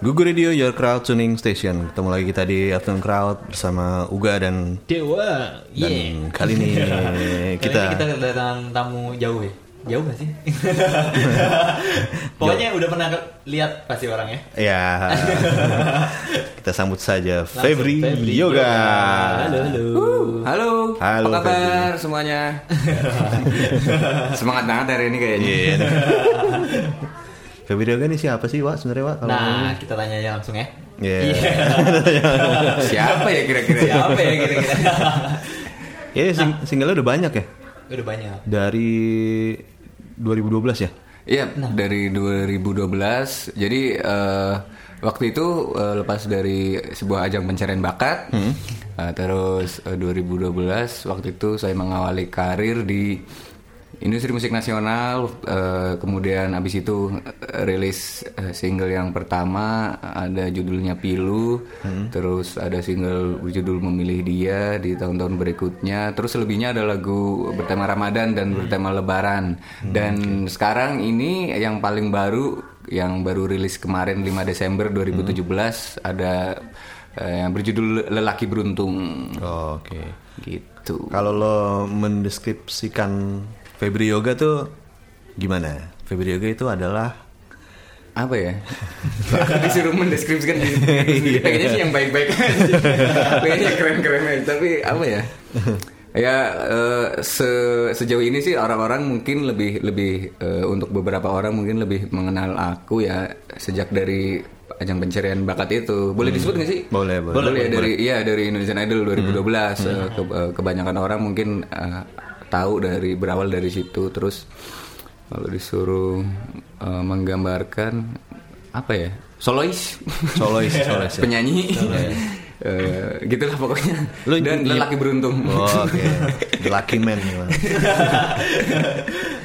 Google Radio Your Crowd Tuning Station. Ketemu lagi kita di Afternoon Crowd bersama Uga dan Dewa. dan Yeah. kali ini kita, Kali ini kita kedatangan tamu jauh ya. Jauh gak sih? Pokoknya udah pernah ke- lihat pasti orangnya. ya kita sambut saja Langsung, Febri, Yoga. Halo, halo. Halo, Halo, apa kabar semuanya? Semangat banget hari ini kayaknya. Iya. Febri Yoga ini siapa sih, Wak? Sebenarnya, Wak? Kalau Nah, kita tanya aja langsung ya. Iya. Siapa ya kira-kira? Siapa ya kira-kira? Ya, sing- singlenya udah banyak ya? udah banyak. Dari 2012 ya? Iya, dari 2012. Jadi eh, waktu itu eh, lepas dari sebuah ajang pencarian bakat. Hmm. Eh, terus eh, 2012 waktu itu saya mengawali karir di industri musik nasional. eh, kemudian abis itu eh, rilis eh, single yang pertama ada judulnya Pilu. Hmm. Terus ada single berjudul Memilih Dia di tahun-tahun berikutnya. Terus selebihnya ada lagu bertema Ramadan dan bertema Lebaran. Dan sekarang ini yang paling baru yang baru rilis kemarin 5 Desember 2017 ada eh, yang berjudul Lelaki Beruntung. Oh, Oke. Gitu. Kalau lo mendeskripsikan Febri Yoga tuh gimana? Febri Yoga itu adalah apa ya? Disuruh mendeskripsikan diri. Kayaknya sih yang baik-baik aja. Kayaknya keren-keren aja. Tapi apa ya? Ya eh, se- sejauh ini sih orang-orang mungkin lebih lebih eh, untuk beberapa orang mungkin lebih mengenal aku ya sejak dari ajang pencarian bakat itu. Boleh disebut nggak sih? Boleh, boleh. Boleh, ya dari iya dari Indonesian Idol 2012. Eh, ke- eh, kebanyakan orang mungkin tahu dari berawal dari situ terus kalau disuruh eh, menggambarkan apa ya? Solois. solois, solois. ya? Penyanyi. Eh, gitulah pokoknya. Lu Dan ny- lelaki beruntung. Oh, Oke, The Lucky Man. gimana?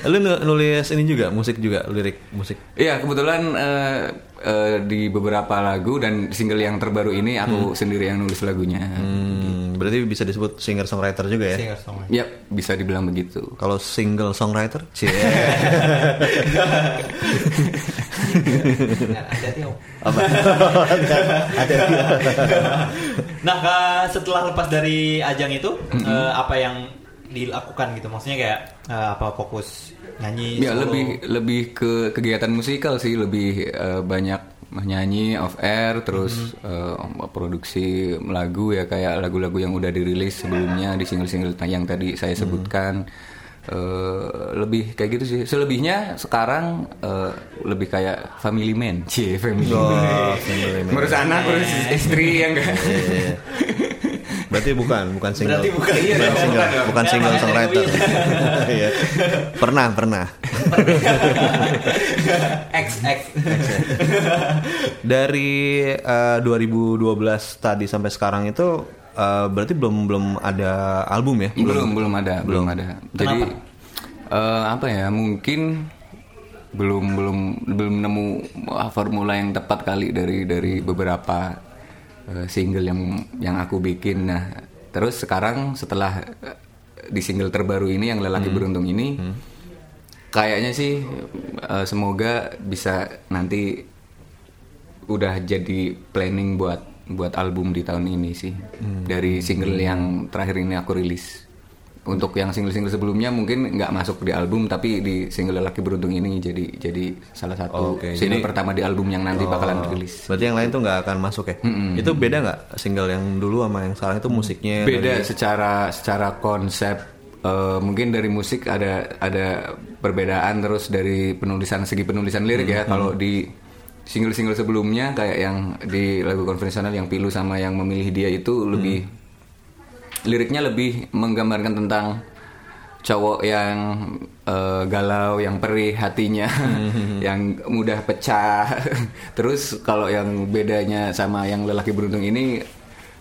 Lu nu- nulis ini juga, musik juga, lirik musik. Iya kebetulan eh, eh, di beberapa lagu dan single yang terbaru ini aku sendiri yang nulis lagunya. Hmm, berarti bisa disebut singer songwriter juga ya? Singer songwriter. Ya bisa dibilang begitu. Kalau single songwriter, cie. Nah. Apa? Ada Nah, setelah lepas dari ajang itu, eh, apa yang dilakukan gitu? Maksudnya kayak eh, apa fokus nyanyi? Ya solo? lebih lebih ke kegiatan musikal sih lebih eh, banyak nyanyi off air terus eh, produksi lagu ya kayak lagu-lagu yang udah dirilis sebelumnya di single-single yang tadi saya sebutkan Eh, lebih kayak gitu sih selebihnya sekarang eh, lebih kayak family man cie family Oh, man family man. ngurus anak ngurus istri ya enggak Iya. Berarti bukan, bukan single. Berarti bukan, iya bukan single, Bukan bukan Ya, single makanya songwriter. Iya. pernah, pernah. X X. Dari eh, 2012 tadi sampai sekarang itu eh, berarti belum belum ada album ya? belum belum ada belum ada. Jadi eh, apa ya mungkin belum belum belum nemu ah, formula yang tepat kali dari dari beberapa eh, single yang yang aku bikin. Nah terus sekarang setelah eh, di single terbaru ini yang lelaki beruntung ini kayaknya sih eh, semoga bisa nanti udah jadi planning buat buat album di tahun ini sih. Dari single yang terakhir ini aku rilis. Untuk yang single-single sebelumnya mungkin nggak masuk di album tapi di single lelaki beruntung ini jadi jadi salah satu Oke, single jadi- pertama di album yang nanti bakalan rilis. Berarti yang lain tuh nggak akan masuk ya? Itu beda nggak single yang dulu sama yang sekarang itu musiknya? beda dari- secara secara konsep eh, mungkin dari musik ada ada perbedaan terus dari penulisan segi penulisan lirik ya. Kalau di single-single sebelumnya kayak yang di lagu konvensional yang pilu sama yang memilih dia itu lebih liriknya lebih menggambarkan tentang cowok yang eh, galau, yang perih hatinya, yang mudah pecah. Terus kalau yang bedanya sama yang lelaki beruntung ini,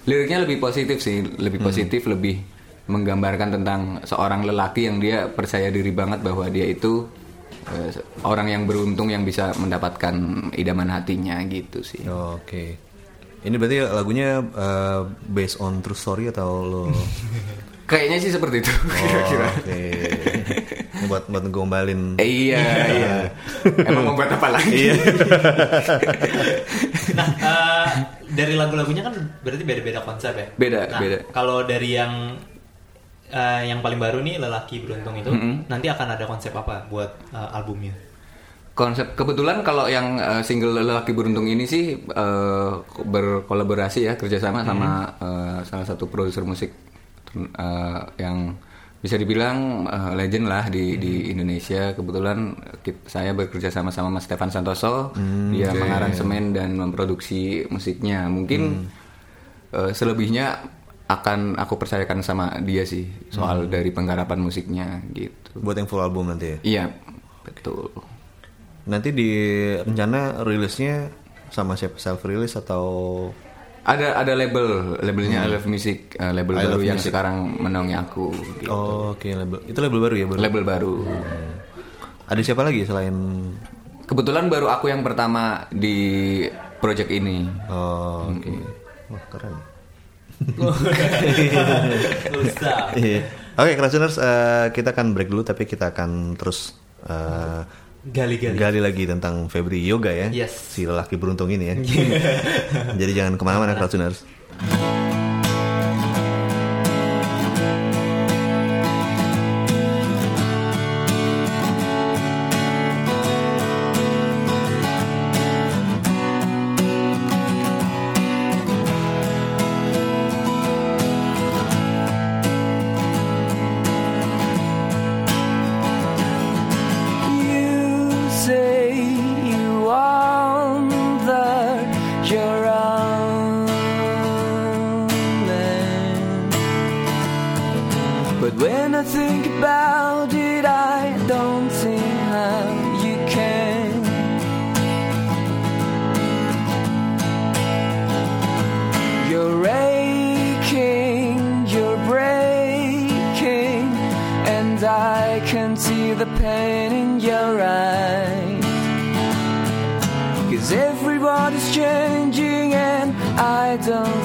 liriknya lebih positif sih, lebih positif, lebih menggambarkan tentang seorang lelaki yang dia percaya diri banget bahwa dia itu eh, orang yang beruntung yang bisa mendapatkan idaman hatinya gitu sih. Oh, Oke. Ini berarti lagunya eh, based on true story atau lo? Kayaknya sih seperti itu Oh, kira-kira. Oke. Ini buat buat ngombalin. Eh, iya, iya. Emang mau buat apa lagi? Nah, eh, dari lagu-lagunya kan berarti beda-beda konsep ya. Beda, Nah, beda. Kalau dari yang eh, yang paling baru nih lelaki beruntung itu, Mm-mm. nanti akan ada konsep apa buat eh, albumnya? Konsep kebetulan kalau yang eh, single lelaki beruntung ini sih eh, berkolaborasi ya kerjasama sama eh, salah satu produser musik eh, yang bisa dibilang eh, legend lah di di Indonesia. Kebetulan kit- saya bekerja sama sama Mas Stefan Santoso, dia mengaransemen dan memproduksi musiknya. Mungkin eh, selebihnya akan aku percayakan sama dia sih soal dari penggarapan musiknya gitu. Buat yang full album nanti ya. Iya, betul. Nanti di rencana rilisnya sama siapa self release atau Ada ada label, labelnya I Love Music, eh, label Hmm. I baru yang Music. sekarang menaungi aku. gitu. Oh, oke label. Itu label baru ya, baru. Label baru. Ada siapa lagi selain Kebetulan baru aku yang pertama di project ini. Oh, oke. Wah, keren. Iya. Oke, Krasuners, eh, kita akan break dulu tapi kita akan terus eh, Gali-gali. gali lagi tentang Febri Yoga ya. Yes. Si lelaki beruntung ini ya. Jadi jangan ke mana-mana Krasuners. But when I think about it, I don't see how you can. You're aching, you're breaking, and I can see the pain in your eyes. Cause everybody's changing, and I don't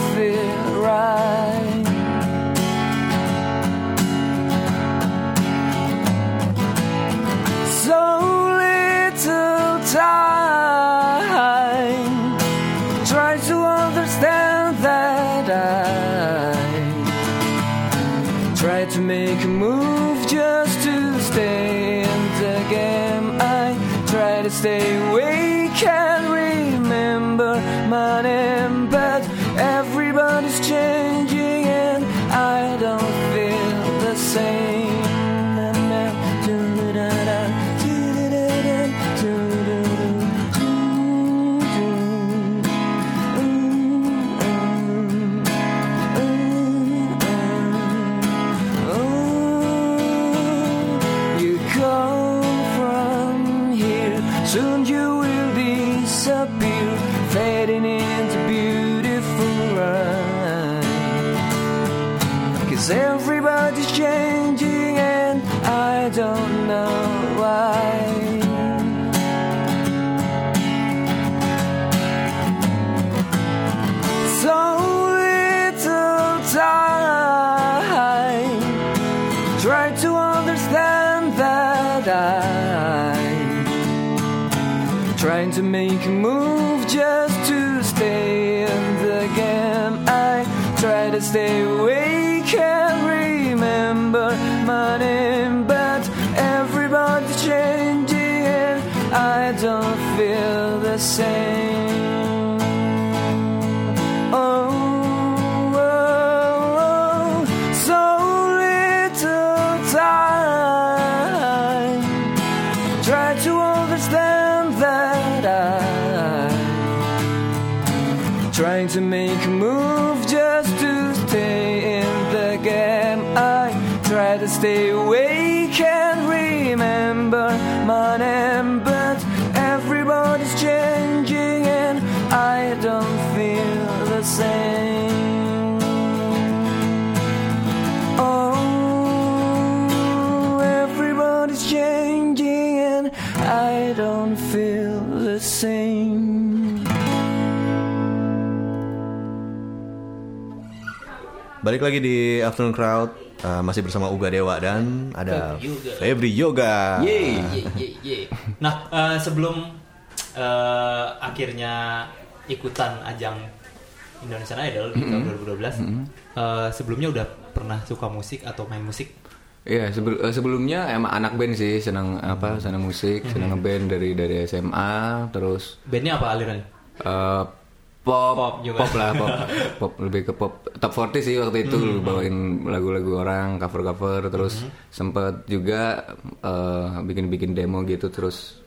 soon you will be Balik lagi di Afternoon Crowd uh, masih bersama Uga Dewa dan ada Febri Yoga. Yoga. Yeay. Ye, ye, ye. Nah, eh, sebelum eh, akhirnya ikutan ajang Indonesian Idol di tahun 2012, eh, sebelumnya udah pernah suka musik atau main musik? Iya sebel- eh, sebelumnya emang anak band sih senang apa senang musik senang ngeband dari dari SMA terus Bandnya apa alirannya? eh, pop Pop juga. pop lah pop pop lebih ke pop top 40 sih waktu itu Hmm. bawain lagu-lagu orang cover cover terus Hmm. sempet juga bikin bikin demo gitu terus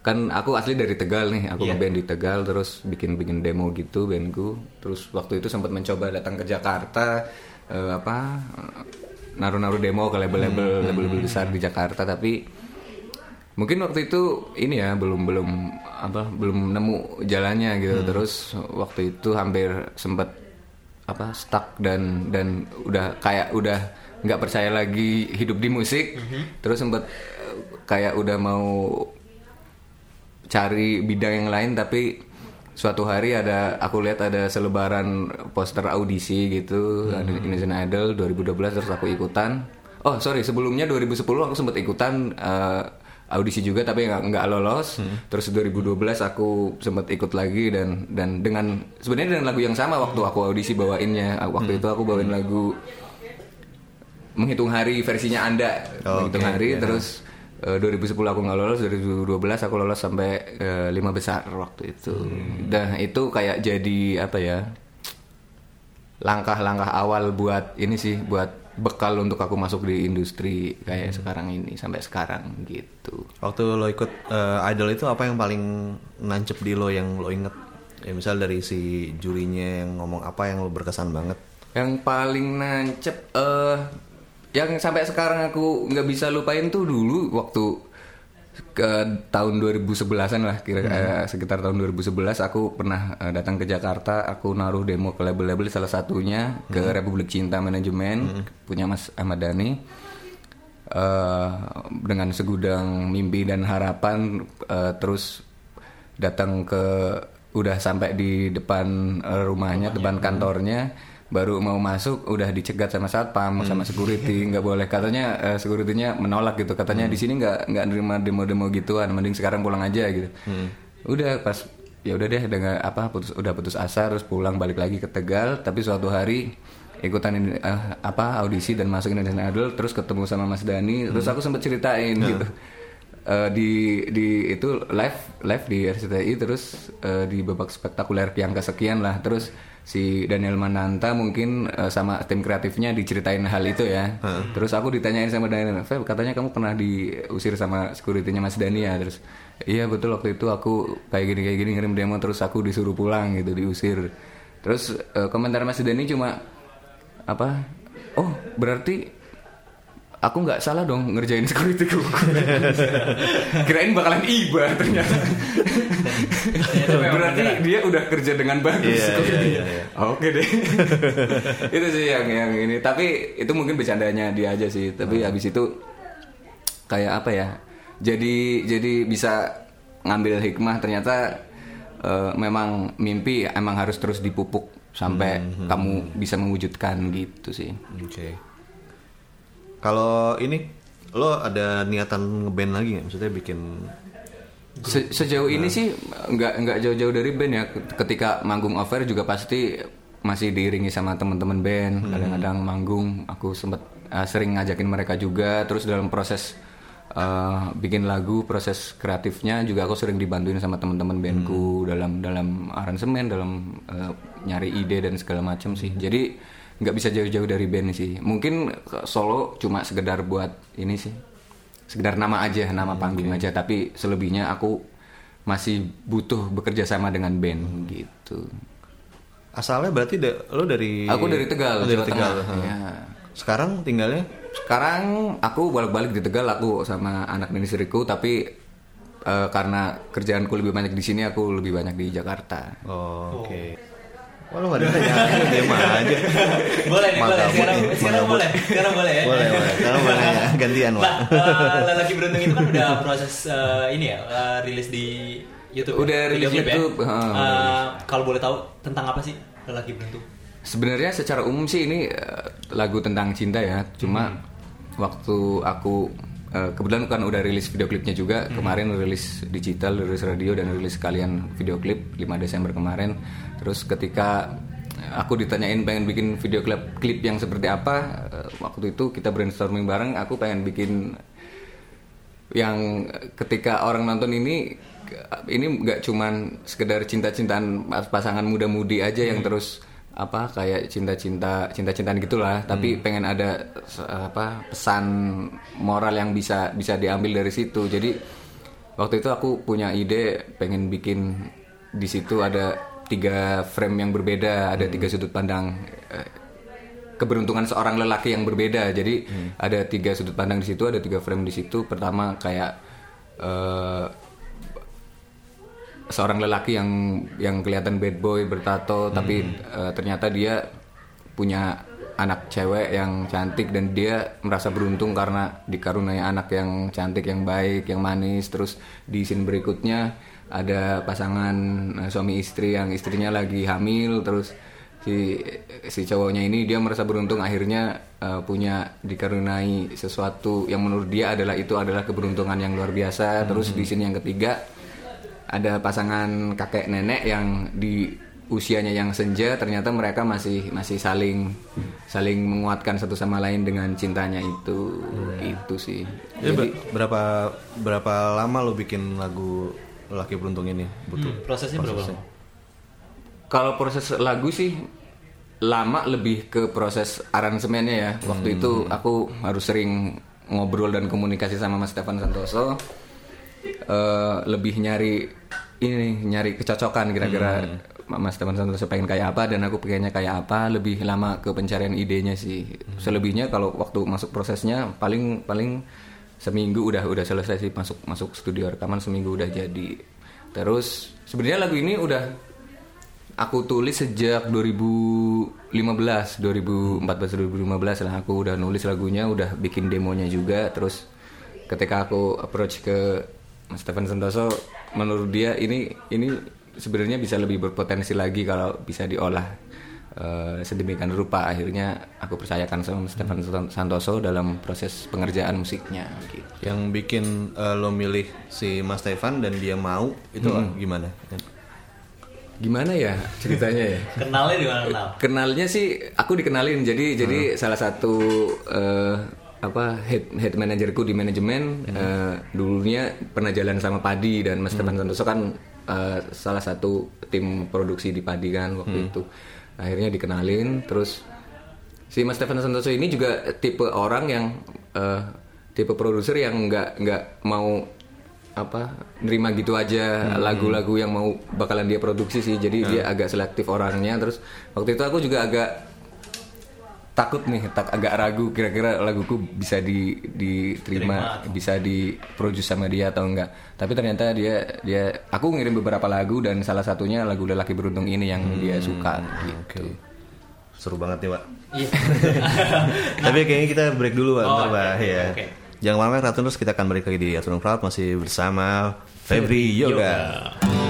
kan aku asli dari Tegal nih aku Iya. ngeband di Tegal terus bikin bikin demo gitu bandku terus waktu itu sempat mencoba datang ke Jakarta eh, apa naruh-naruh demo ke label-label label-label besar di Jakarta tapi mungkin waktu itu ini ya belum belum apa belum nemu jalannya gitu. Terus waktu itu hampir sempat apa stuck dan dan udah kayak udah nggak percaya lagi hidup di musik. Terus sempat eh, kayak udah mau cari bidang yang lain tapi suatu hari ada aku lihat ada selebaran poster audisi gitu ada Indonesian Idol 2012 terus aku ikutan. Oh sorry sebelumnya 2010 aku sempat ikutan eh, audisi juga tapi nggak nggak lolos. Terus 2012 aku sempat ikut lagi dan dan dengan sebenarnya dengan lagu yang sama waktu aku audisi bawainnya. Waktu itu aku bawain lagu menghitung hari versinya anda Oh, menghitung oke, hari. ya. terus eh, 2010 aku nggak lolos 2012 aku lolos sampai eh, lima besar waktu itu. Hmm. dan itu kayak jadi apa ya langkah-langkah awal buat ini sih buat bekal untuk aku masuk di industri kayak sekarang ini sampai sekarang gitu Waktu lo ikut uh, idol itu apa yang paling nancep di lo yang lo inget? Ya misal dari si jurinya yang ngomong apa yang lo berkesan banget. Yang paling nancep eh yang sampai sekarang aku nggak bisa lupain tuh dulu waktu ke tahun 2011-an lah kira eh, sekitar tahun 2011 aku pernah eh, datang ke Jakarta. Aku naruh demo ke label-label salah satunya ke Republik Cinta Manajemen punya Mas Ahmad Dhani. Eh, dengan segudang mimpi dan harapan eh, terus datang ke udah sampai di depan eh, rumahnya, depan kantornya baru mau masuk udah dicegat sama satpam sama security nggak boleh. Katanya eh, securitynya menolak gitu. Katanya di sini nggak nggak nerima demo-demo gituan. Mending sekarang pulang aja gitu. Udah pas ya udah deh dengan apa putus udah putus asa terus pulang balik lagi ke Tegal. Tapi suatu hari ikutan ini, eh, apa audisi dan masuk Indonesian Idol terus ketemu sama Mas Dani. Terus aku sempat ceritain gitu. Eh, di di itu live live di RCTI terus eh, di babak spektakuler yang kesekian lah. Terus si Daniel Mananta mungkin eh, sama tim kreatifnya diceritain hal itu ya. Terus aku ditanyain sama Daniel katanya kamu pernah diusir sama securitynya Mas Dani ya? Terus iya betul waktu itu aku kayak gini kayak gini ngirim demo terus aku disuruh pulang gitu diusir. Terus eh, komentar Mas Dani cuma apa? Oh berarti aku nggak salah dong ngerjain security ku kirain bakalan iba ternyata. Berarti dia udah kerja dengan bagus. Security. iya, iya, iya. oke deh. Itu sih yang yang ini. Tapi itu mungkin bercandanya dia aja sih. Tapi Hmm. habis itu kayak apa ya? Jadi jadi bisa ngambil hikmah. Ternyata eh, memang mimpi emang harus terus dipupuk sampai Hmm, kamu bisa mewujudkan gitu sih. Oke. Kalau ini lo ada niatan ngeband lagi nggak? Maksudnya bikin Se- sejauh ini sih nggak nggak jauh-jauh dari band ya. Ketika manggung over juga pasti masih diiringi sama teman-teman band. Kadang-kadang manggung aku sempet uh, sering ngajakin mereka juga. Terus dalam proses uh, bikin lagu, proses kreatifnya juga aku sering dibantuin sama teman-teman bandku dalam dalam aransemen, dalam uh, nyari ide dan segala macam sih. Jadi nggak bisa jauh-jauh dari band sih. Mungkin solo cuma sekedar buat ini sih sekedar nama aja nama panggung aja tapi selebihnya aku masih butuh bekerja sama dengan band gitu asalnya berarti da- lo dari aku dari Tegal Oh, dari Jawa Tegal. Tengah. Ya. Sekarang tinggalnya sekarang aku balik-balik di Tegal aku sama anak dan istriku tapi eh, karena kerjaanku lebih banyak di sini aku lebih banyak di Jakarta Oh, oke. Wah, lo gak ada tanya diam aja. boleh nih, boleh. Sekarang, sekarang boleh. Sekarang boleh ya. Boleh, boleh. Sekarang boleh nanya. Gantian, Wak. Nah, eh, lelaki beruntung itu kan udah proses eh, ini ya, eh, rilis di YouTube. Udah ya? rilis Video YouTube, Ya? heeh, Eh, udah kalau boleh tahu tentang apa sih lelaki beruntung? Sebenarnya secara umum sih ini eh, lagu tentang cinta ya. Cuma waktu aku kebetulan kan udah rilis video klipnya juga kemarin rilis digital, rilis radio dan rilis sekalian video klip 5 Desember kemarin. Terus ketika aku ditanyain pengen bikin video klip klip yang seperti apa, eh, waktu itu kita brainstorming bareng. Aku pengen bikin yang ketika orang nonton ini ini nggak cuman sekedar cinta-cintaan pasangan muda-mudi aja yang terus apa kayak cinta-cinta cinta-cintaan gitulah. Tapi pengen ada apa pesan moral yang bisa bisa diambil dari situ. Jadi waktu itu aku punya ide pengen bikin di situ ada tiga frame yang berbeda ada tiga sudut pandang eh, keberuntungan seorang lelaki yang berbeda. Jadi ada tiga sudut pandang di situ, ada tiga frame di situ. Pertama kayak eh, seorang lelaki yang yang kelihatan bad boy bertato, tapi eh, ternyata dia punya anak cewek yang cantik dan dia merasa beruntung karena dikaruniai anak yang cantik, yang baik, yang manis. Terus di scene berikutnya ada pasangan eh, suami istri yang istrinya lagi hamil, terus si si cowoknya ini dia merasa beruntung akhirnya eh, punya dikaruniai sesuatu yang menurut dia adalah itu adalah keberuntungan yang luar biasa. Terus di sini yang ketiga ada pasangan kakek nenek yang di usianya yang senja ternyata mereka masih masih saling saling menguatkan satu sama lain dengan cintanya itu. Itu sih. Jadi ber- berapa berapa lama lo bikin lagu laki beruntung ini butuh? Hmm, prosesnya berapa lama? Kalau proses lagu sih lama lebih ke proses aransemennya ya. Waktu itu aku harus sering ngobrol dan komunikasi sama Mas Stefan Santoso. Eh, lebih nyari ini nyari kecocokan kira-kira Mas Stefan Santoso pengen kayak apa dan aku pengennya kayak apa. Lebih lama ke pencarian idenya sih. Selebihnya kalau waktu masuk prosesnya paling paling seminggu udah udah selesai sih masuk masuk studio rekaman seminggu udah jadi. Terus sebenarnya lagu ini udah Aku tulis sejak 2015, 2014 2015 lah aku udah nulis lagunya, udah bikin demonya juga. Terus ketika aku approach ke Mas Stefan Sentoso, menurut dia ini ini sebenarnya bisa lebih berpotensi lagi kalau bisa diolah eh, sedemikian rupa. Akhirnya aku percayakan sama Mas Stefan Santoso dalam proses pengerjaan musiknya. Gitu. Yang bikin eh, lo milih si Mas Stefan dan dia mau itu gimana? Gimana ya ceritanya ya? Kenalnya di mana kenal? Kenalnya sih aku dikenalin jadi jadi salah satu eh, apa head head manajerku di manajemen eh, dulunya pernah jalan sama Padi dan Mas Teman Santoso kan eh, salah satu tim produksi di Padi kan waktu itu akhirnya dikenalin terus si Mas Stefan Santoso ini juga tipe orang yang eh, tipe produser yang nggak nggak mau apa nerima gitu aja lagu-lagu yang mau bakalan dia produksi sih. Jadi dia agak selektif orangnya. Terus waktu itu aku juga agak takut nih tak agak ragu kira-kira laguku bisa di diterima bisa diproduce sama dia atau enggak tapi ternyata dia dia aku ngirim beberapa lagu dan salah satunya lagu lelaki beruntung ini yang dia suka gitu Seru banget nih, Pak. Iya. Tapi kayaknya kita break dulu, Pak. Oh, Bentar, Pak. oke, Ya. oke. Jangan malam Ratu terus kita akan balik lagi di Afternoon Crowd masih bersama Febri Yoga. Aku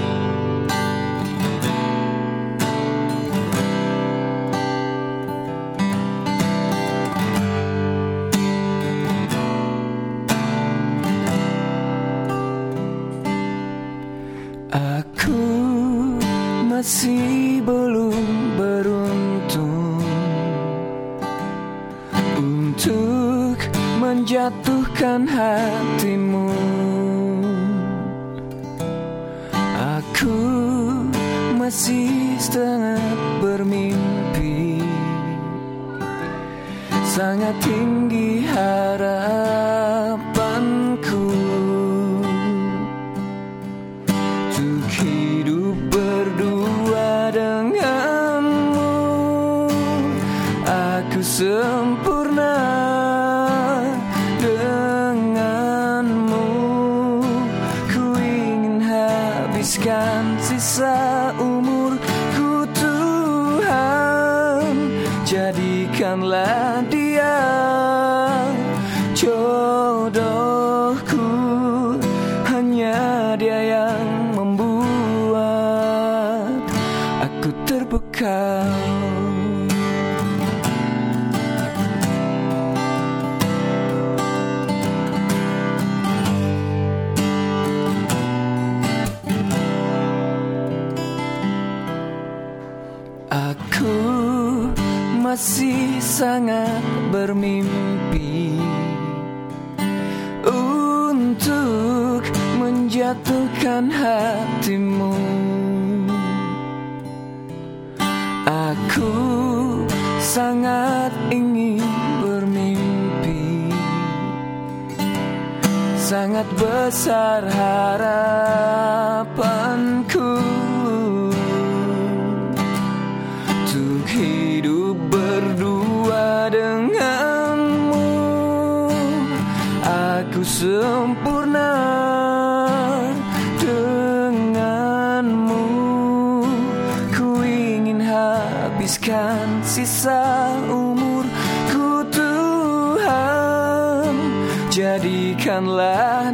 Jadikanlah dia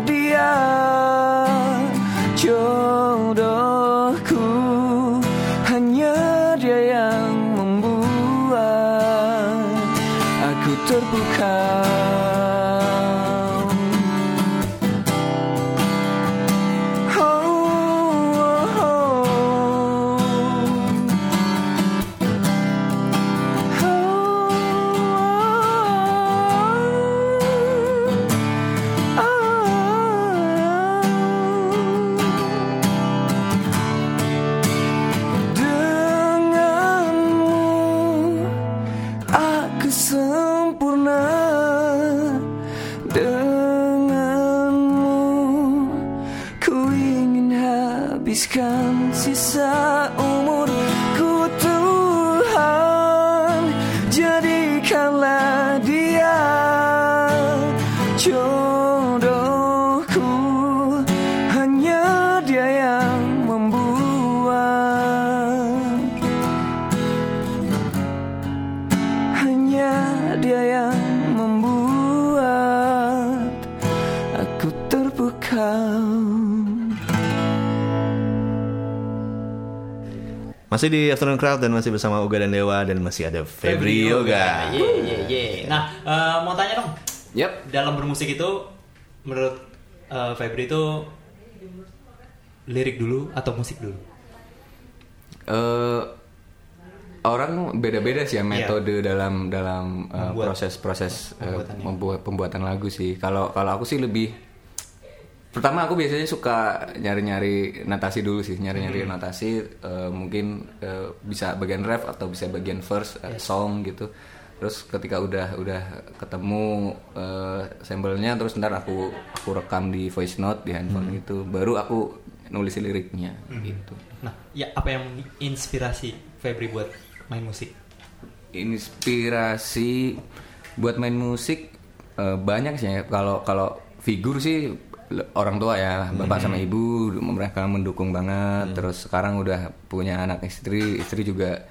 Masih di Afternoon Crowd dan masih bersama Uga dan Dewa dan masih ada Febri Yoga. Ye, ye, ye. Nah, eh, mau tanya dong. Yap. Dalam bermusik itu, menurut eh, Febri itu lirik dulu atau musik dulu? eh orang beda-beda sih ya Iya. metode dalam dalam Membuat- proses-proses eh, pembuatannya. membuat pembuatan lagu sih. Kalau kalau aku sih lebih pertama aku biasanya suka nyari-nyari notasi dulu sih, nyari-nyari Hmm. notasi eh, mungkin eh, bisa bagian ref atau bisa bagian verse eh, song gitu. Terus ketika udah udah ketemu eh, sampelnya terus ntar aku aku rekam di voice note di handphone Hmm. gitu, baru aku nulis liriknya gitu. Nah, ya apa yang menginspirasi Febri buat main musik? inspirasi buat main musik eh, banyak sih ya. Kalau kalau figur sih orang tua ya, bapak sama ibu mereka mendukung banget. Terus sekarang udah punya anak istri, istri juga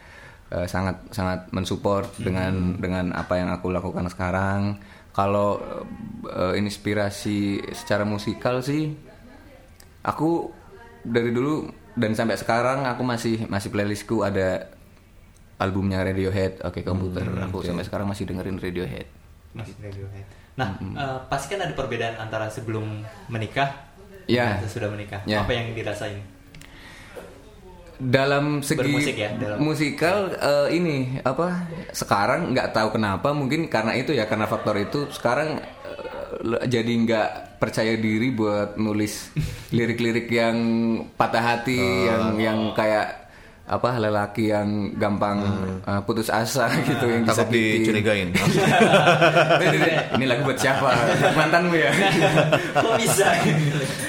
eh, sangat sangat mensupport dengan dengan apa yang aku lakukan sekarang. Kalau eh, inspirasi secara musikal sih aku dari dulu dan sampai sekarang aku masih masih playlistku ada albumnya Radiohead, oke komputer. aku sampai sekarang masih dengerin Radiohead. Mas Radiohead. Nah, eh, pasti kan ada perbedaan antara sebelum menikah Ya. dan sesudah menikah. Ya. Apa yang dirasain? Dalam segi Bermusik ya, dalam- musikal eh, ini apa? Sekarang nggak tahu kenapa, mungkin karena itu ya karena faktor itu sekarang le- jadi nggak percaya diri buat nulis lirik-lirik yang patah hati, yang yang kayak apa lelaki yang gampang eh, putus asa gitu yang Takut disakitin. dicurigain. ini lagu buat siapa? Mantanmu ya? Kok bisa?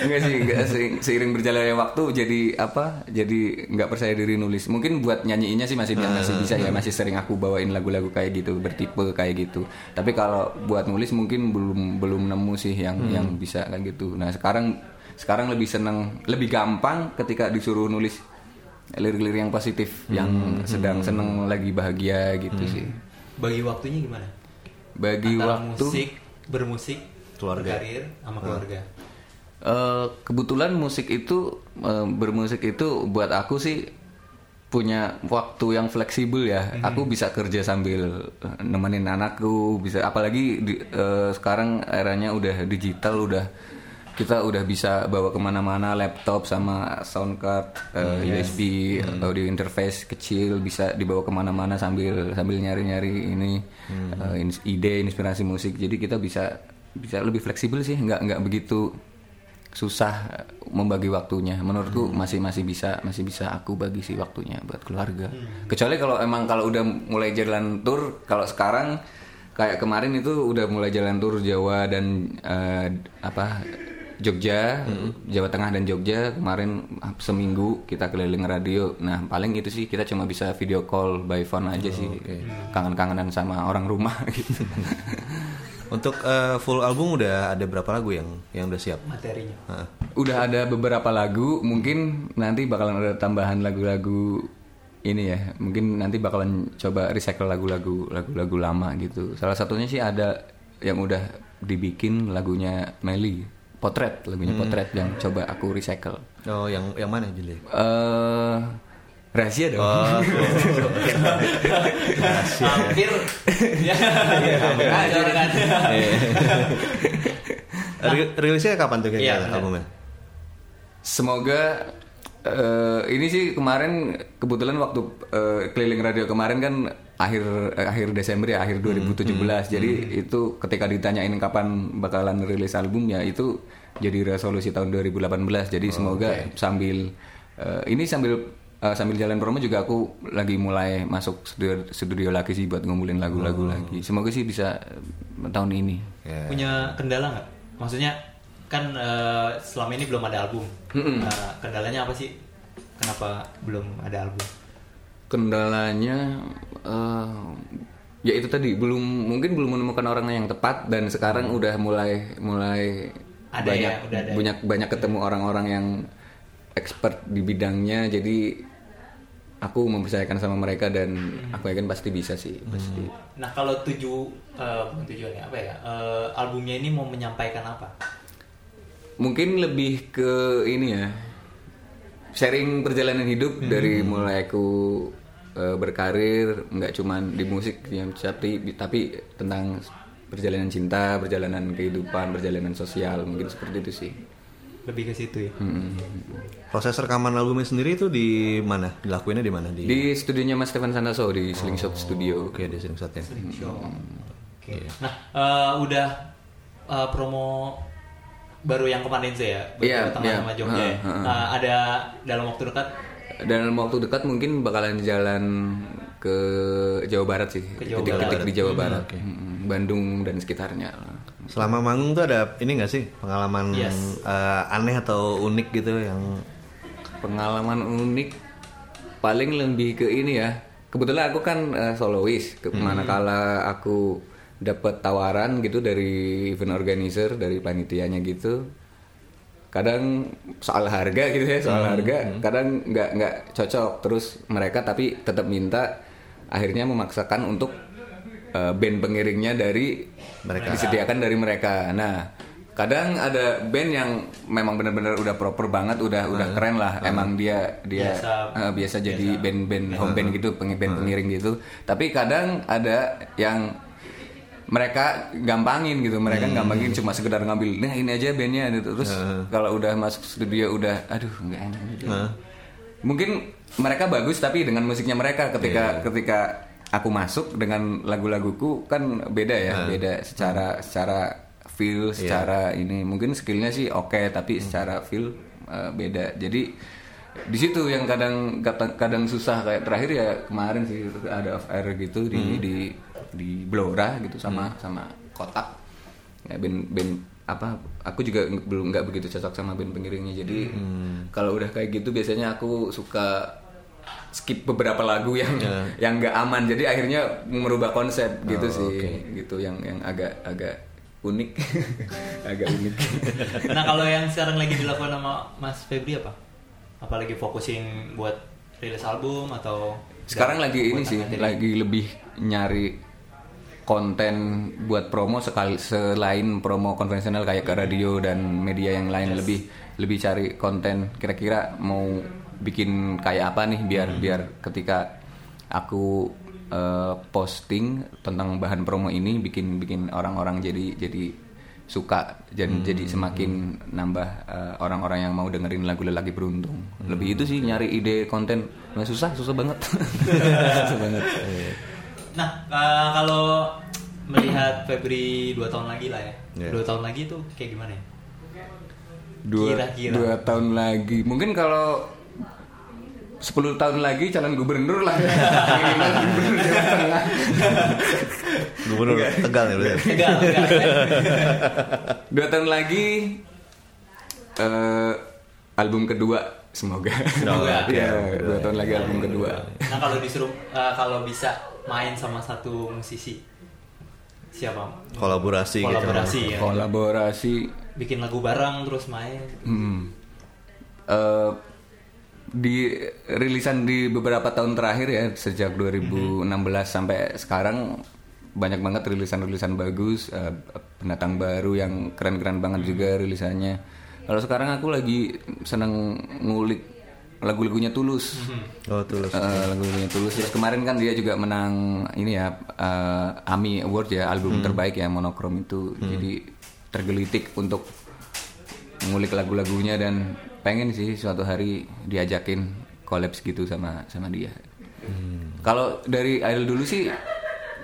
Enggak sih, enggak seiring, berjalannya waktu jadi apa? Jadi nggak percaya diri nulis. Mungkin buat nyanyiinnya sih masih masih bisa ya, masih sering aku bawain lagu-lagu kayak gitu, bertipe kayak gitu. Tapi kalau buat nulis mungkin belum belum nemu sih yang yang bisa kayak gitu. Nah, sekarang sekarang lebih seneng, lebih gampang ketika disuruh nulis lirik-lirik yang positif, yang sedang seneng lagi bahagia gitu sih. Bagi waktunya gimana? Bagi Antara waktu musik, bermusik, Keluarga. berkarir, sama keluarga. Eh, kebetulan musik itu eh, bermusik itu buat aku sih punya waktu yang fleksibel ya. Aku bisa kerja sambil nemenin anakku, bisa apalagi di- eh, sekarang eranya udah digital udah kita udah bisa bawa ke mana-mana laptop sama sound card eh, USB audio interface kecil bisa dibawa ke mana-mana sambil sambil nyari-nyari ini eh, ins- ide inspirasi musik. Jadi kita bisa bisa lebih fleksibel sih nggak nggak begitu susah membagi waktunya. Menurutku masih masih bisa masih bisa aku bagi sih waktunya buat keluarga. Kecuali kalau emang kalau udah mulai jalan tour kalau sekarang kayak kemarin itu udah mulai jalan tour Jawa dan eh, apa Jogja Jawa Tengah dan Jogja kemarin seminggu kita keliling radio nah paling itu sih kita cuma bisa video call by phone aja sih kangen-kangenan sama orang rumah gitu Untuk eh, full album udah ada berapa lagu yang yang udah siap? materinya. Heeh. Udah ada beberapa lagu, mungkin nanti bakalan ada tambahan lagu-lagu ini ya. Mungkin nanti bakalan coba recycle lagu-lagu lagu-lagu lama gitu. Salah satunya sih ada yang udah dibikin lagunya Meli, Potret, lagunya Potret yang coba aku recycle. Oh, yang yang mana Juli? Eh rahasia dong. Hampir. ya. Hampir kan. Ri- Rilisnya kapan tuh Iya, bener. albumnya? Semoga eh, ini sih kemarin kebetulan waktu eh, keliling radio kemarin kan akhir eh, akhir Desember ya akhir 2017 jadi itu ketika ditanyain kapan bakalan rilis album ya itu jadi resolusi tahun 2018 jadi semoga sambil eh, ini sambil eh, sambil jalan promo juga aku lagi mulai masuk studio, studio lagi sih buat ngumpulin lagu-lagu lagi semoga sih bisa tahun ini Ya. Punya kendala nggak? Maksudnya kan eh, selama ini belum ada album. Nah, kendalanya apa sih? Kenapa belum ada album? Kendalanya eh, ya itu tadi belum mungkin belum menemukan orang yang tepat dan sekarang udah mulai mulai Ada banyak ya, udah ada. banyak banyak ketemu orang-orang yang expert di bidangnya jadi aku mempercayakan sama mereka dan aku yakin pasti bisa sih pasti Nah kalau tuju eh, bukan tujuannya apa ya? Eh, albumnya ini mau menyampaikan apa? mungkin lebih ke ini ya sharing perjalanan hidup dari mulai aku eh, berkarir nggak cuman di musik ya tapi tapi tentang perjalanan cinta perjalanan kehidupan perjalanan sosial mungkin seperti itu sih Lebih ke situ ya. Hmm. Proses rekaman albumnya sendiri itu di mana? Dilakuinnya di mana? Di, di studionya Mas Stefan Santoso di Slingshot Studio Oke, di Slingshot ya. Oke. Nah uh, udah uh, promo baru yang kemarin sih ya, Iya, Tengah iya. sama Jogja. ya. Heeh, heeh. Nah, ada dalam waktu dekat dalam waktu dekat mungkin bakalan jalan ke Jawa Barat sih. Ke Jawa titik-titik Barat. di Jawa Barat. Mm, Bandung dan sekitarnya. Selama manggung tuh ada ini gak sih pengalaman Yes. eh, aneh atau unik gitu yang pengalaman unik paling lebih ke ini ya. Kebetulan aku kan eh, solois. Ke manakala aku dapat tawaran gitu dari event organizer dari panitianya gitu kadang soal harga gitu ya soal harga kadang nggak nggak cocok terus mereka tapi tetap minta akhirnya memaksakan untuk eh, band pengiringnya dari Mereka. disediakan dari mereka. Nah kadang ada band yang memang benar-benar udah proper banget udah udah keren lah. Emang dia dia Biasa. eh, biasa jadi band-band home band gitu peng- band pengiring gitu. Tapi kadang ada yang mereka gampangin gitu mereka gampangin cuma sekedar ngambil nah ini aja bandnya gitu. Terus kalau udah masuk studio udah aduh nggak enak gitu. mungkin mereka bagus tapi dengan musiknya mereka ketika ketika aku masuk dengan lagu-laguku kan beda ya beda secara secara feel secara ini. Mungkin skillnya sih oke tapi secara feel uh, beda. Jadi di situ yang kadang kadang, susah kayak terakhir ya kemarin sih ada off air gitu di di di Blora gitu sama sama kotak. Ya band band apa aku juga belum nggak begitu cocok sama band pengiringnya. Jadi kalau udah kayak gitu biasanya aku suka skip beberapa lagu yang yang nggak aman. Jadi akhirnya merubah konsep gitu sih gitu yang yang agak agak unik. Agak unik. Nah kalau yang sekarang lagi dilakukan sama Mas Febri apa? Apalagi fokusin buat rilis album atau sekarang lagi ini sih materi? lagi lebih nyari konten buat promo sekali selain promo konvensional kayak ke radio dan media yang lain lebih lebih cari konten. Kira-kira mau bikin kayak apa nih biar biar ketika aku eh, posting tentang bahan promo ini bikin bikin orang-orang jadi jadi suka dan jadi semakin nambah eh, orang-orang yang mau dengerin lagu lelaki beruntung. Lebih itu sih nyari ide konten. Nggak susah susah banget. Susah banget Nah, eh, kalau melihat Febri dua tahun lagi lah ya, Iya. dua tahun lagi tuh kayak gimana ya? dua, Kira-kira. dua tahun lagi. Mungkin kalau 10 tahun lagi calon gubernur lah Minimal gubernur Jawa Tengah. Gubernur Tegal ya berarti. Enggak, enggak. dua tahun lagi eh, album kedua semoga Semoga. ya dua tahun lagi album kedua Nah, kalau disuruh eh, kalau bisa main sama satu musisi siapa? Kolaborasi, gitu. Kolaborasi ya. kolaborasi Bikin lagu bareng terus main. hmm, eh, di rilisan di beberapa tahun terakhir ya sejak 2016 sampai sekarang banyak banget rilisan-rilisan bagus eh, pendatang baru yang keren-keren banget juga rilisannya. Kalau sekarang aku lagi seneng ngulik lagu-lagunya tulus. Oh tulus. Eh, lagu-lagunya tulus. Terus kemarin kan dia juga menang ini ya eh, AMI Award ya album terbaik ya monokrom itu. Jadi tergelitik untuk ngulik lagu-lagunya dan pengen sih suatu hari diajakin kolaps gitu sama sama dia. Kalau dari idol dulu sih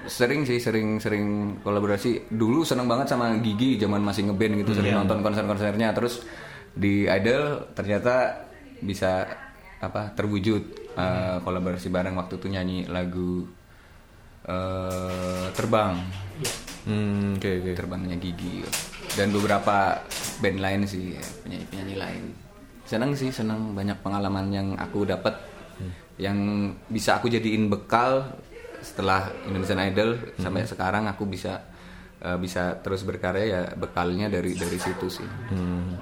sering sih sering sering kolaborasi. Dulu seneng banget sama Gigi zaman masih ngeband gitu sering nonton konser-konsernya. Terus di idol ternyata bisa apa terwujud uh, kolaborasi bareng. Waktu itu nyanyi lagu uh, terbang. Hmm, oke oke. terbangnya Gigi. Dan beberapa band lain sih penyanyi penyanyi lain senang sih senang. Banyak pengalaman yang aku dapat. Yang bisa aku jadiin bekal setelah Indonesian Idol sampai sekarang aku bisa eh, bisa terus berkarya ya bekalnya dari dari situ sih.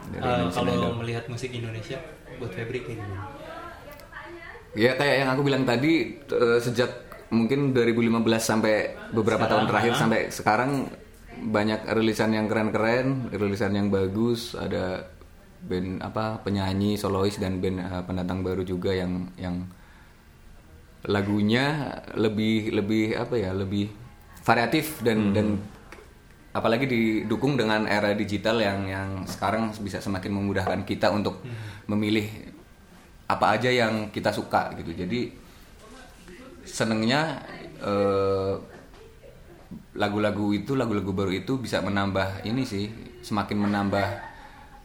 Dari Eh, Indonesian Idol. kalau melihat musik Indonesia buat Febri kayak gimana? Ya kayak yang aku bilang tadi eh, sejak mungkin 2015 sampai beberapa tahun terakhir sampai sekarang banyak rilisan yang keren-keren, rilisan yang bagus, ada band apa penyanyi solois dan band eh, pendatang baru juga yang yang lagunya lebih lebih apa ya lebih variatif dan dan apalagi didukung dengan era digital yang yang sekarang bisa semakin memudahkan kita untuk memilih apa aja yang kita suka gitu. Jadi senengnya eh, lagu-lagu itu lagu-lagu baru itu bisa menambah ini sih semakin menambah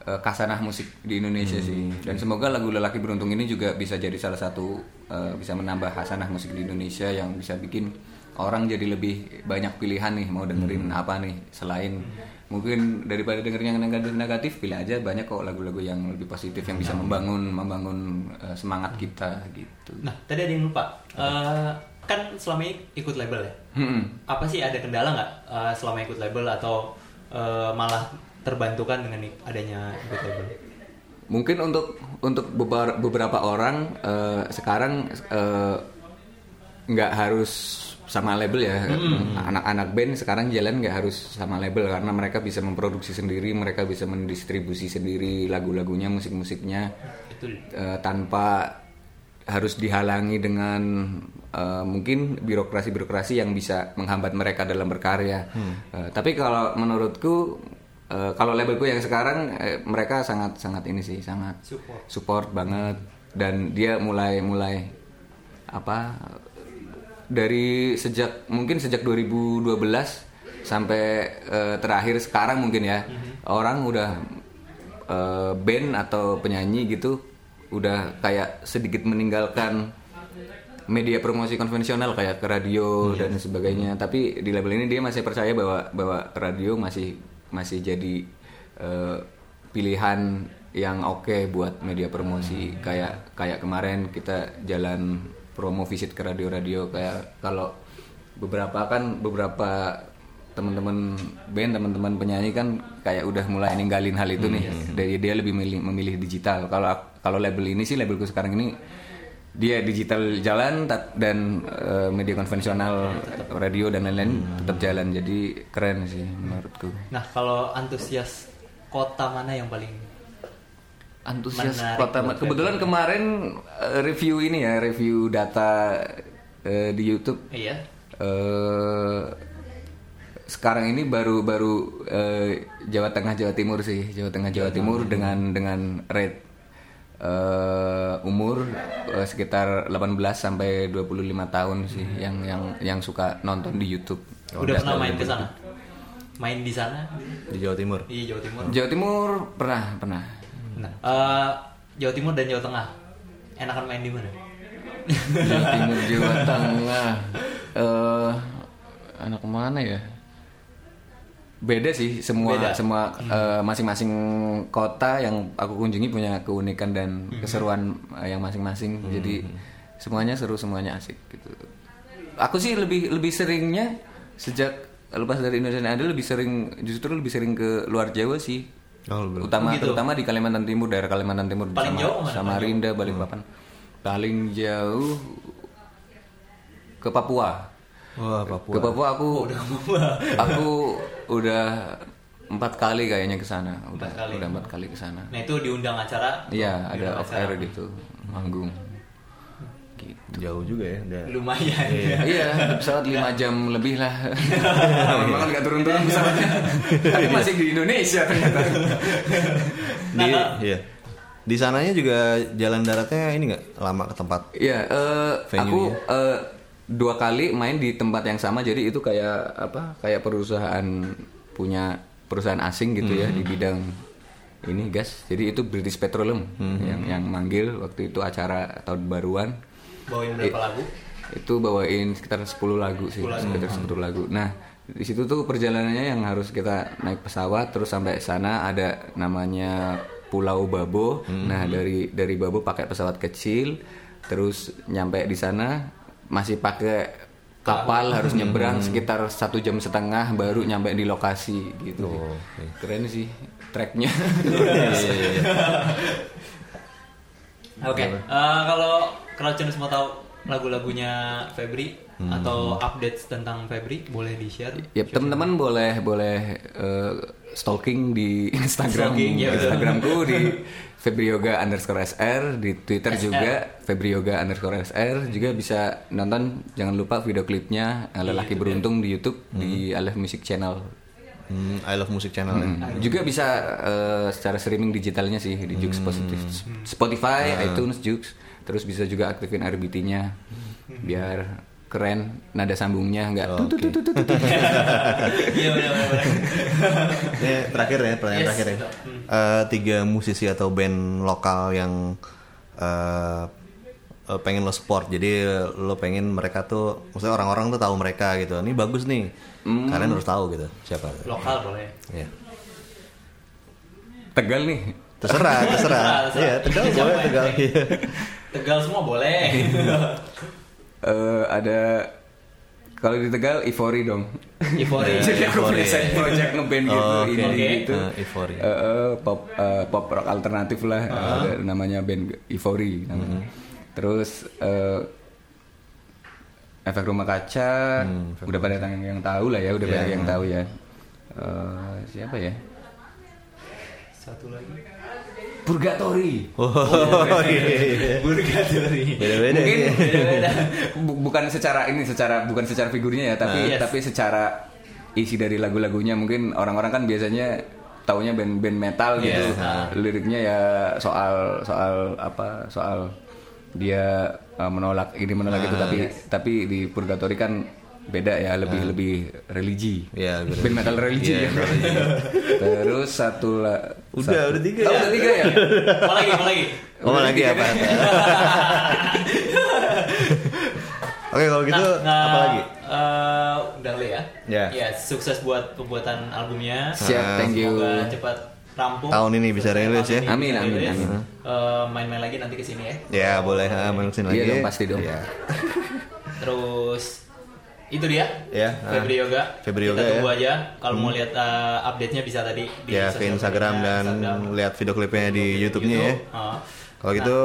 eh, kasanah musik di Indonesia sih. Dan semoga lagu lelaki beruntung ini juga bisa jadi salah satu eh, bisa menambah kasanah musik di Indonesia yang bisa bikin orang jadi lebih banyak pilihan nih mau dengerin apa nih. Selain mungkin daripada dengerin yang negatif negatif pilih aja banyak kok lagu-lagu yang lebih positif yang bisa membangun membangun eh, semangat kita gitu. Nah, tadi ada yang lupa. Eh, kan selama ini ikut label ya. Hmm. Apa sih ada kendala nggak eh, selama ikut label atau eh, malah terbantukan dengan adanya label? Mungkin untuk untuk beber- beberapa orang eh, sekarang eh, nggak harus sama label ya. Anak-anak band sekarang jalan nggak harus sama label karena mereka bisa memproduksi sendiri, mereka bisa mendistribusi sendiri lagu-lagunya, musik-musiknya eh, tanpa harus dihalangi dengan eh, mungkin birokrasi-birokrasi yang bisa menghambat mereka dalam berkarya. Eh, tapi kalau menurutku eh, kalau labelku yang sekarang eh, mereka sangat sangat ini sih sangat Support. support banget. Dan dia mulai mulai apa dari sejak mungkin sejak 2012 sampai eh, terakhir sekarang mungkin ya orang udah eh, band atau penyanyi gitu udah kayak sedikit meninggalkan media promosi konvensional kayak ke radio dan sebagainya. Tapi di label ini dia masih percaya bahwa bahwa radio masih masih jadi eh, pilihan yang oke buat media promosi. Kayak kayak kemarin kita jalan promo visit ke radio-radio kayak kalau beberapa kan beberapa teman-teman band teman-teman penyanyi kan kayak udah mulai ninggalin hal itu nih. dari dia lebih memilih, memilih digital. Kalau kalau label ini sih labelku sekarang ini dia digital jalan dan eh, media konvensional radio dan lain-lain tetap jalan. Jadi keren sih menurutku. Nah, kalau antusias kota mana yang paling antusias Menarik kota kebetulan kemarin eh, review ini ya review data eh, di YouTube. Iya? eh sekarang ini baru baru eh, Jawa Tengah Jawa Timur sih. Jawa Tengah Jawa Timur dengan dengan rate eh, umur eh, sekitar 18 sampai 25 tahun sih yang yang yang suka nonton di YouTube. Udah pernah main ke sana? Main di sana di Jawa Timur. di Jawa Timur. Jawa Timur pernah pernah. Nah, eh, Jawa Timur dan Jawa Tengah. Enakan main di mana? Jawa Timur Jawa Tengah. Eh anak mana ya? Beda sih semua Beda. semua eh, masing-masing kota yang aku kunjungi punya keunikan dan keseruan eh, yang masing-masing. Jadi semuanya seru semuanya asik gitu. Aku sih lebih lebih seringnya sejak lepas dari Indonesia Idol lebih sering justru lebih sering ke luar Jawa sih. Oh, Utama Gitu. terutama di Kalimantan Timur, daerah Kalimantan Timur Paling sama- jauh ke mana? Samarinda, Balikpapan. Paling jauh ke Papua. Wah, Papua. Ke Papua aku aku udah empat kali kayaknya ke sana. Udah Empat kali. udah empat kali ke sana. Nah, itu diundang acara. Iya, ada off acara. air gitu, manggung. Gitu. Jauh juga ya. udah. Lumayan. iya, pesawat 5 jam lebih lah. Memang nggak turun-turun pesawatnya. Tapi masih di Indonesia ternyata. Di iya. Di sananya juga jalan daratnya ini nggak lama ke tempat. Iya, eh, Venue-nya. aku eh, dua kali main di tempat yang sama. Jadi itu kayak apa? Kayak perusahaan punya perusahaan asing gitu ya di bidang ini gas. Jadi itu British Petroleum yang yang manggil waktu itu acara tahun baruan. Bawain berapa I- lagu? Itu bawain sekitar 10 lagu sih, sekitar 10 lagu. Nah, di situ tuh perjalanannya yang harus kita naik pesawat terus sampai sana ada namanya Pulau Babo. Nah, dari dari Babo pakai pesawat kecil terus nyampe di sana masih pakai kapal harus nyebrang sekitar satu jam setengah baru nyampe di lokasi gitu. Keren sih tracknya. Oke. Eh, kalau Crowdcast mau tahu lagu-lagunya Febri atau updates tentang Febri boleh di share. Ya teman-teman boleh boleh eh, stalking di Instagram Stalking, ya. Instagramku di Febrioga underscore SR di Twitter juga Febrioga underscore SR juga bisa nonton jangan lupa video klipnya eh, lelaki beruntung di YouTube di Alef Music Channel. Hmm, I love music channel ya. Hmm. juga bisa eh, secara streaming digitalnya sih di Jux Positif Spotify iTunes Jux terus bisa juga aktifin RBT-nya biar keren nada sambungnya nggak Oh, tut. Iya terakhir ya, pertanyaan Yes, terakhir ya. Eh, tiga musisi atau band lokal yang eh, eh, pengen lo support. Jadi lo pengen mereka tuh, maksudnya orang-orang tuh tahu mereka gitu. Ini bagus nih. Kalian harus tahu gitu siapa. Lokal boleh. Ya. Tegal nih Terserah, terserah. Terserah, terserah. Iya, tegal boleh, tegal. Iya. Tegal semua boleh. Eh, ada kalau di Tegal Ivory dong. Ivory. Jadi aku punya side project ngeband gitu, Oh, oke. indie Oke. gitu. Eh, Ivory. Eh, eh, pop eh, pop rock alternatif lah, ada namanya band Ivory. namanya. Terus eh, efek rumah kaca, udah pada yang, yang tahu lah ya, udah Iya, banyak yang hmm. tahu ya. Eh, siapa ya? Satu lagi. Purgatory. Oh, iya. Burgatori. Beda-beda mungkin. Beda-beda. bu- bukan secara ini secara bukan secara figurnya ya tapi. Yes. tapi secara isi dari lagu-lagunya mungkin orang-orang kan biasanya taunya band-band metal gitu Yes, liriknya ya soal soal apa soal dia uh, menolak ini menolak itu Ah, tapi tapi di Purgatory kan beda ya lebih lebih religi Iya, lebih band metal religi Iya, ya. religi. terus satu lah Udah, udah tiga oh, ya. udah tiga ya Mau lagi, mau lagi. Oh, lagi apa? Oke, kalau gitu Nah, apa lagi? eh, udah kali ya. Ya. Ya, sukses buat pembuatan albumnya. siap thank you Semoga cepat rampung. Tahun ini bisa rilis ya. Amin, amin, rilis. amin. Eh, main-main lagi nanti ke sini ya. Ya, boleh ha, main ke sini Iya lagi. dong, pasti dong. Iya. Terus itu dia. Ya, Febri ah. Yoga. Febri Kita Yoga ya. tunggu aja. Kalau mau lihat eh, update-nya bisa tadi di Ya, Instagram media, dan Instagram, lihat video klipnya di YouTube-nya ya. Ah. Kalau gitu,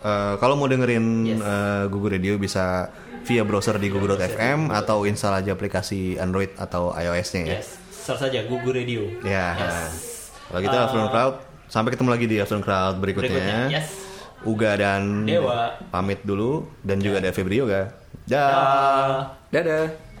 eh, kalau mau dengerin Yes. eh, Google Radio bisa via browser di google.fm atau install aja aplikasi Android atau iOS-nya ya. Yes, search saja Gugu Radio. Ya. Yes. Kalau gitu Uh, Afternoon Crowd, sampai ketemu lagi di Afternoon Crowd berikutnya. Berikutnya, yes. Uga dan Dewa. pamit dulu dan juga ada Febri Yoga. Dah. Ah. dadah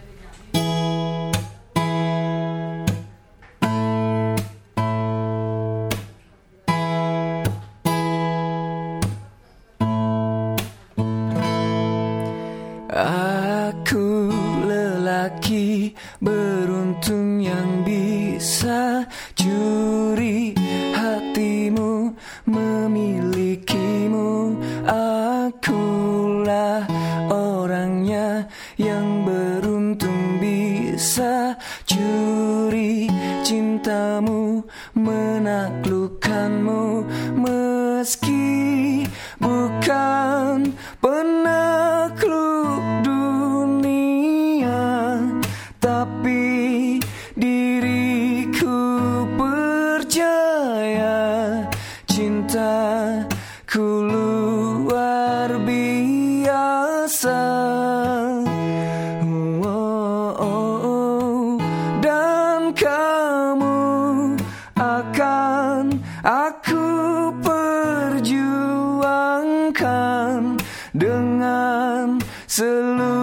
dengan seluruh